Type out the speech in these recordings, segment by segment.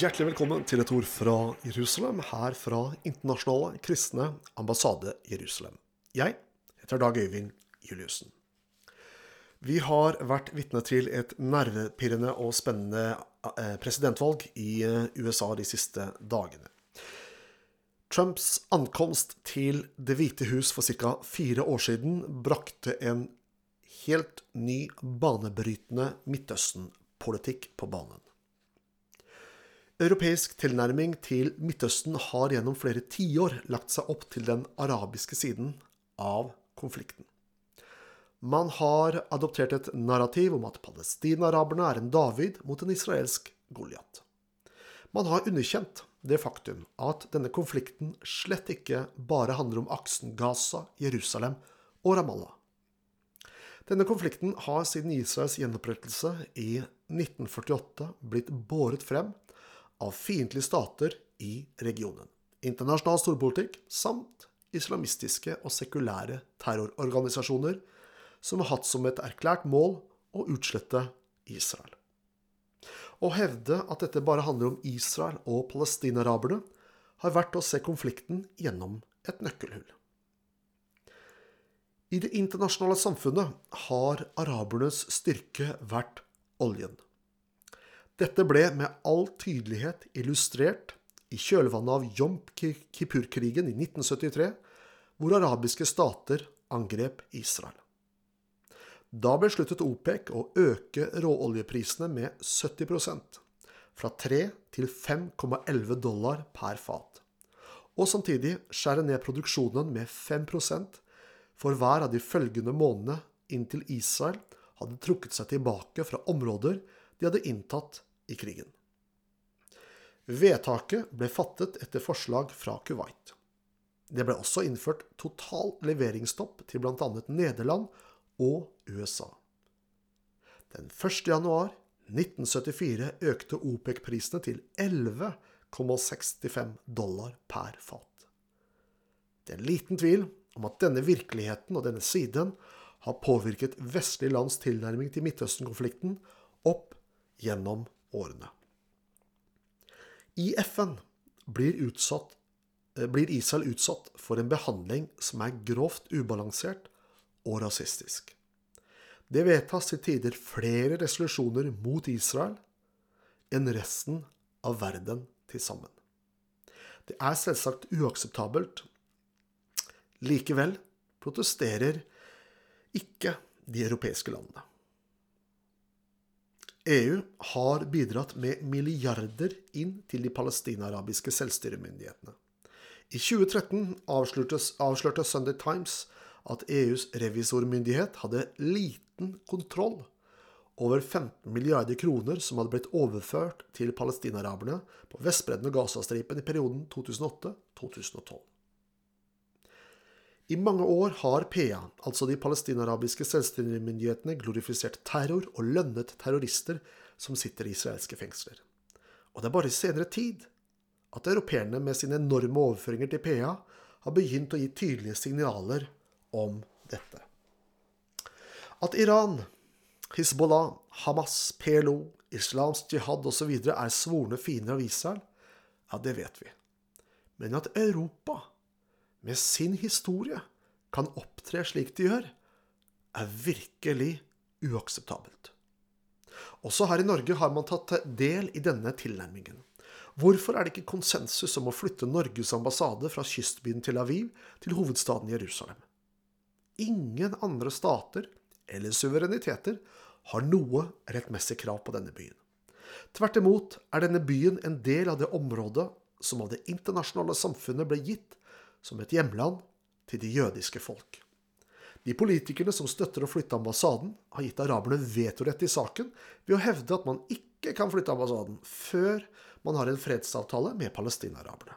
Hjertelig velkommen til et ord fra Jerusalem, her fra Internasjonale kristne ambassade Jerusalem. Jeg heter Dag Øyvind Juliussen. Vi har vært vitne til et nervepirrende og spennende eh, presidentvalg i eh, USA de siste dagene. Trumps ankomst til Det hvite hus for ca. fire år siden brakte en helt ny, banebrytende Midtøsten-politikk på banen. Europeisk tilnærming til Midtøsten har gjennom flere tiår lagt seg opp til den arabiske siden av konflikten. Man har adoptert et narrativ om at palestinaraberne er en David mot en israelsk Goliat. Man har underkjent det faktum at denne konflikten slett ikke bare handler om aksen Gaza, Jerusalem og Ramallah. Denne konflikten har siden Israels gjenopprettelse i 1948 blitt båret frem av fiendtlige stater i regionen, internasjonal storpolitikk samt islamistiske og sekulære terrororganisasjoner som har hatt som et erklært mål å utslette Israel. Å hevde at dette bare handler om Israel og palestinaraberne, har vært å se konflikten gjennom et nøkkelhull. I det internasjonale samfunnet har arabernes styrke vært oljen. Dette ble med all tydelighet illustrert i kjølvannet av Jom Kippur-krigen i 1973, hvor arabiske stater angrep Israel. Da besluttet OPEC å øke råoljeprisene med 70% fra 3 til 5,11 dollar per fat, og samtidig skjære ned produksjonen med 5 for hver av de følgende månedene inntil Israel hadde trukket seg tilbake fra områder de hadde inntatt i krigen. Vedtaket ble fattet etter forslag fra Kuwait. Det ble også innført total leveringsstopp til bl.a. Nederland og USA. Den 1. januar 1974 økte OPEC-prisene til 11,65 dollar per fat. Det er liten tvil om at denne virkeligheten og denne siden har påvirket vestlige lands tilnærming til Midtøsten-konflikten opp gjennom årene. I FN blir, utsatt, eh, blir Israel utsatt for en behandling som er grovt ubalansert og rasistisk. Det vedtas til tider flere resolusjoner mot Israel enn resten av verden til sammen. Det er selvsagt uakseptabelt. Likevel protesterer ikke de europeiske landene. EU har bidratt med milliarder inn til de palestinarabiske selvstyremyndighetene. I 2013 avslørte Sunday Times at EUs revisormyndighet hadde liten kontroll over 15 milliarder kroner som hadde blitt overført til palestinaraberne på Vestbredden og Gazastripen i perioden 2008-2012. I mange år har PA, altså de palestinarabiske selvstyremyndighetene, glorifisert terror og lønnet terrorister som sitter i israelske fengsler. Og det er bare i senere tid at europeerne med sine enorme overføringer til PA har begynt å gi tydelige signaler om dette. At Iran, Hizbollah, Hamas, PLO, islamsk jihad osv. er svorne fiender av Israel, ja, det vet vi. Men at Europa med sin historie kan opptre slik de gjør, er virkelig uakseptabelt. Også her i Norge har man tatt del i denne tilnærmingen. Hvorfor er det ikke konsensus om å flytte Norges ambassade fra kystbyen Tel Aviv til hovedstaden Jerusalem? Ingen andre stater eller suvereniteter har noe rettmessig krav på denne byen. Tvert imot er denne byen en del av det området som av det internasjonale samfunnet ble gitt som et hjemland til de jødiske folk. De politikerne som støtter å flytte ambassaden, har gitt araberne vetorett i saken ved å hevde at man ikke kan flytte ambassaden før man har en fredsavtale med palestinaraberne.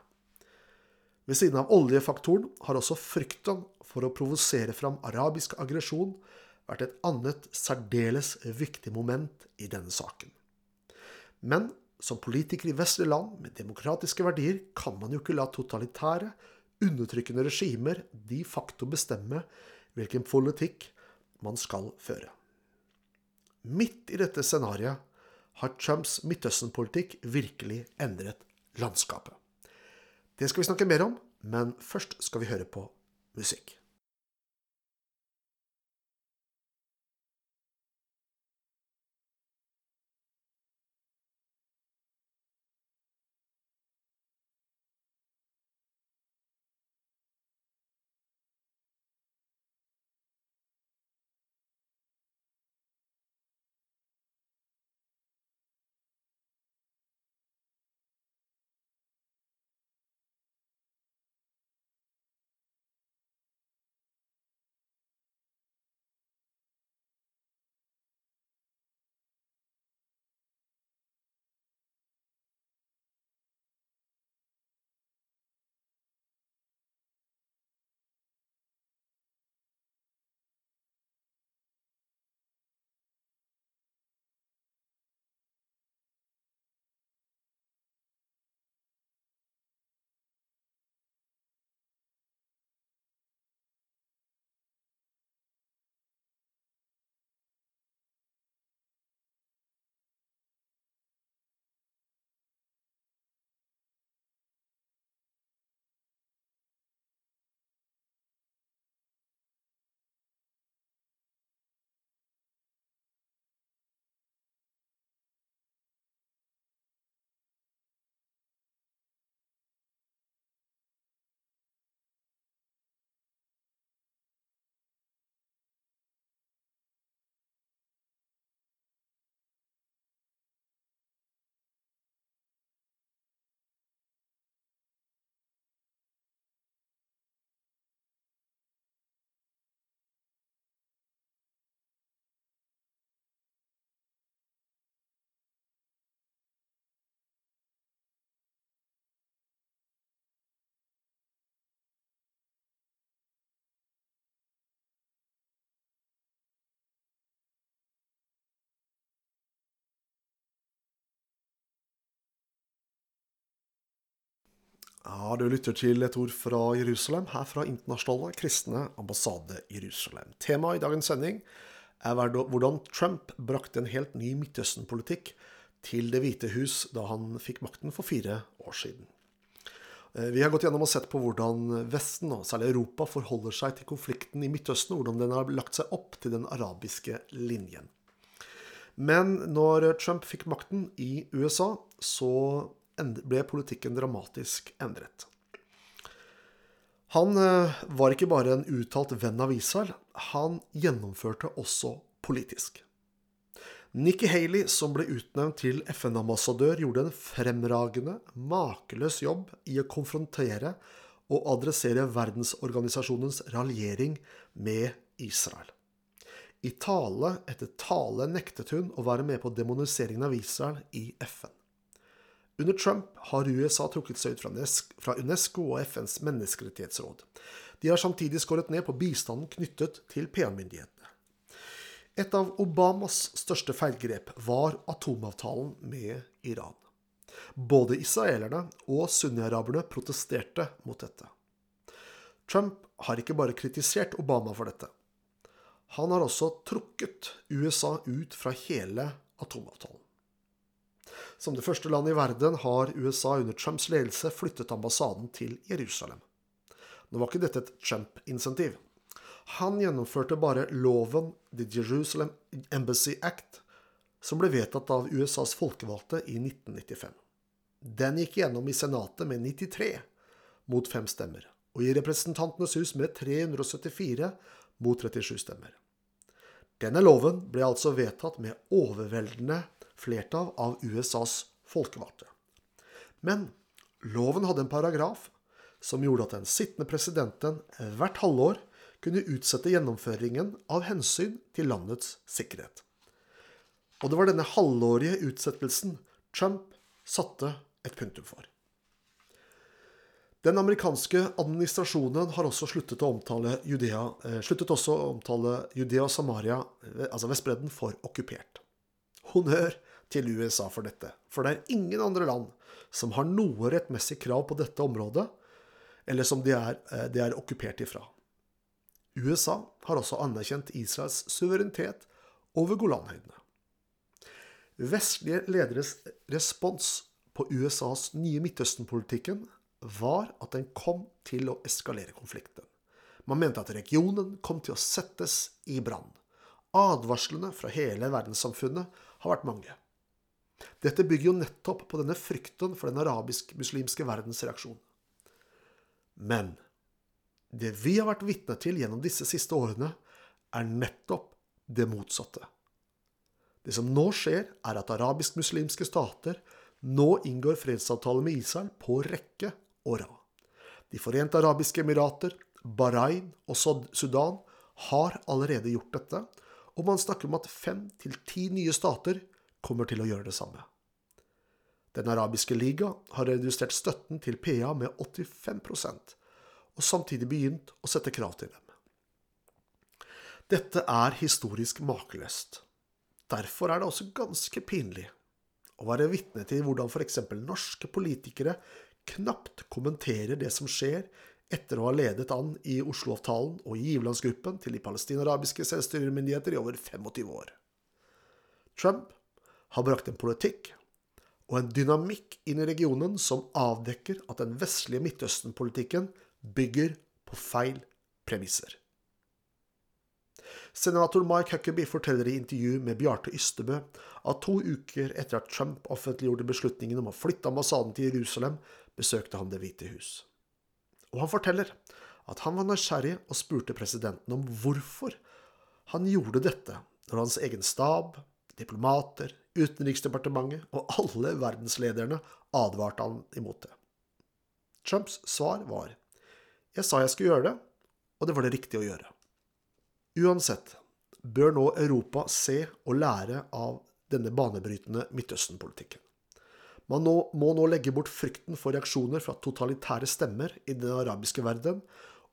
Ved siden av oljefaktoren har også frykten for å provosere fram arabisk aggresjon vært et annet særdeles viktig moment i denne saken. Men som politiker i vestlige land med demokratiske verdier kan man jo ikke la totalitære undertrykkende regimer de facto bestemme hvilken politikk man skal føre. Midt i dette scenarioet har Trumps Midtøsten-politikk virkelig endret landskapet. Det skal vi snakke mer om, men først skal vi høre på musikk. Ja, du lytter til et ord fra Jerusalem, her fra Internasjonale kristne ambassade Jerusalem. Temaet i dagens sending er hvordan Trump brakte en helt ny Midtøsten-politikk til Det hvite hus da han fikk makten for fire år siden. Eh, vi har gått gjennom og sett på hvordan Vesten, og særlig Europa, forholder seg til konflikten i Midtøsten, og hvordan den har lagt seg opp til den arabiske linjen. Men når Trump fikk makten i USA, så ble politikken dramatisk endret. Han eh, var ikke bare en uttalt venn av Israel, han gjennomførte også politisk. Nikki Haley, som ble utnevnt til FN-ambassadør, gjorde en fremragende, makeløs jobb i å konfrontere og adressere verdensorganisasjonens raljering med Israel. I tale etter tale nektet hun å være med på demoniseringen av Israel i FN. Under Trump har USA trukket seg ut fra UNESCO og FNs menneskerettighetsråd. De har samtidig skåret ned på bistanden knyttet til PA-myndighetene. Et av Obamas største feilgrep var atomavtalen med Iran. Både israelerne og sunni-araberne protesterte mot dette. Trump har ikke bare kritisert Obama for dette. Han har også trukket USA ut fra hele atomavtalen. Som det første landet i verden har USA under Trumps ledelse flyttet ambassaden til Jerusalem. Nå var ikke dette et Trump-insentiv. Han gjennomførte bare loven The Jerusalem Embassy Act, som ble vedtatt av USAs folkevalgte i 1995. Den gikk gjennom i Senatet med 93 mot 5 stemmer, og i Representantenes hus med 374 mot 37 stemmer. Denne loven ble altså vedtatt med overveldende flertall av USAs folkevalgte. Men loven hadde en paragraf som gjorde at den sittende presidenten hvert halvår kunne utsette gjennomføringen av hensyn til landets sikkerhet. Og det var denne halvårige utsettelsen Trump satte et punktum for. Den amerikanske administrasjonen har også sluttet å omtale Judea, eh, sluttet også å omtale Judea og Samaria, eh, altså Vestbredden, for okkupert. Honnør til USA for dette. For det er ingen andre land som har noe rettmessig krav på dette området, eller som de er, eh, de er okkupert ifra. USA har også anerkjent Israels suverenitet over Golanhøydene. Vestlige lederes respons på USAs nye Midtøsten-politikken var at den kom til å eskalere konflikten. Man mente at regionen kom til å settes i brann. Advarslene fra hele verdenssamfunnet har vært mange. Dette bygger jo nettopp på denne frykten for den arabisk-muslimske verdens reaksjon. Men det vi har vært vitne til gjennom disse siste årene, er nettopp det motsatte. Det som nå skjer, er at arabisk-muslimske stater nå inngår fredsavtale med Israel på rekke og rad. De forente arabiske emirater, Bahrain og Sudan har allerede gjort dette, og man snakker om at fem til ti nye stater kommer til å gjøre det samme. Den arabiske liga har redusert støtten til PA med 85% og samtidig begynt å sette krav til dem. Dette er historisk makeløst. Derfor er det også ganske pinlig å være vitne til hvordan f.eks. norske politikere knapt kommenterer det som skjer etter å ha ledet an i Oslo-avtalen og giverlandsgruppen til de palestinarabiske selvstyremyndigheter i over 25 år. Trump har brakt en politikk og en dynamikk inn i regionen som avdekker at den vestlige Midtøsten-politikken bygger på feil premisser. Senator Mike Huckaby forteller i intervju med Bjarte Ystebø at to uker etter at Trump offentliggjorde beslutningen om å flytte ambassaden til Jerusalem, besøkte han Det hvite hus. Og han forteller at han var nysgjerrig og spurte presidenten om hvorfor han gjorde dette når hans egen stab, diplomater, Utenriksdepartementet og alle verdenslederne advarte han imot det. Trumps svar var jeg sa jeg skulle gjøre det, og det var det riktige å gjøre. Uansett bør nå Europa se og lære av denne banebrytende Midtøsten-politikken. Man nå, må nå legge bort frykten for reaksjoner fra totalitære stemmer i den arabiske verden,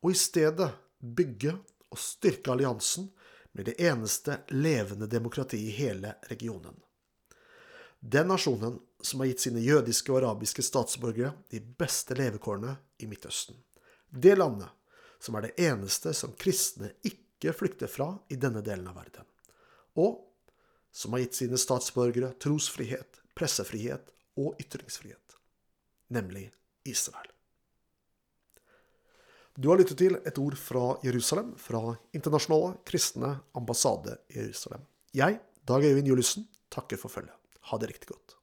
og i stedet bygge og styrke alliansen med det eneste levende demokratiet i hele regionen. Den nasjonen som har gitt sine jødiske og arabiske statsborgere de beste levekårene i Midtøsten. Det landet som er det eneste som kristne ikke flykter fra i denne delen av verden. Og som har gitt sine statsborgere trosfrihet, pressefrihet og ytringsfrihet, nemlig Israel. Du har lyttet til et ord fra Jerusalem, fra Internasjonale kristne ambassade Jerusalem. Jeg, Dag Øyvind Juliussen, takker for følget. Ha det riktig godt.